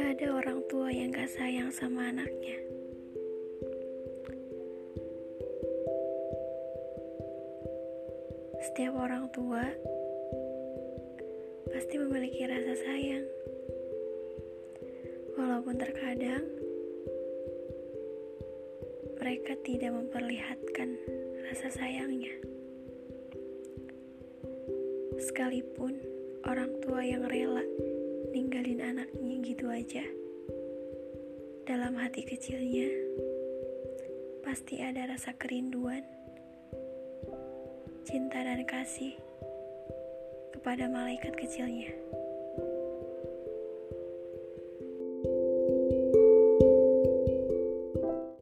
ada orang tua yang gak sayang sama anaknya. Setiap orang tua pasti memiliki rasa sayang, walaupun terkadang mereka tidak memperlihatkan rasa sayangnya. Sekalipun orang tua yang rela gitu aja. Dalam hati kecilnya, pasti ada rasa kerinduan, cinta dan kasih kepada malaikat kecilnya.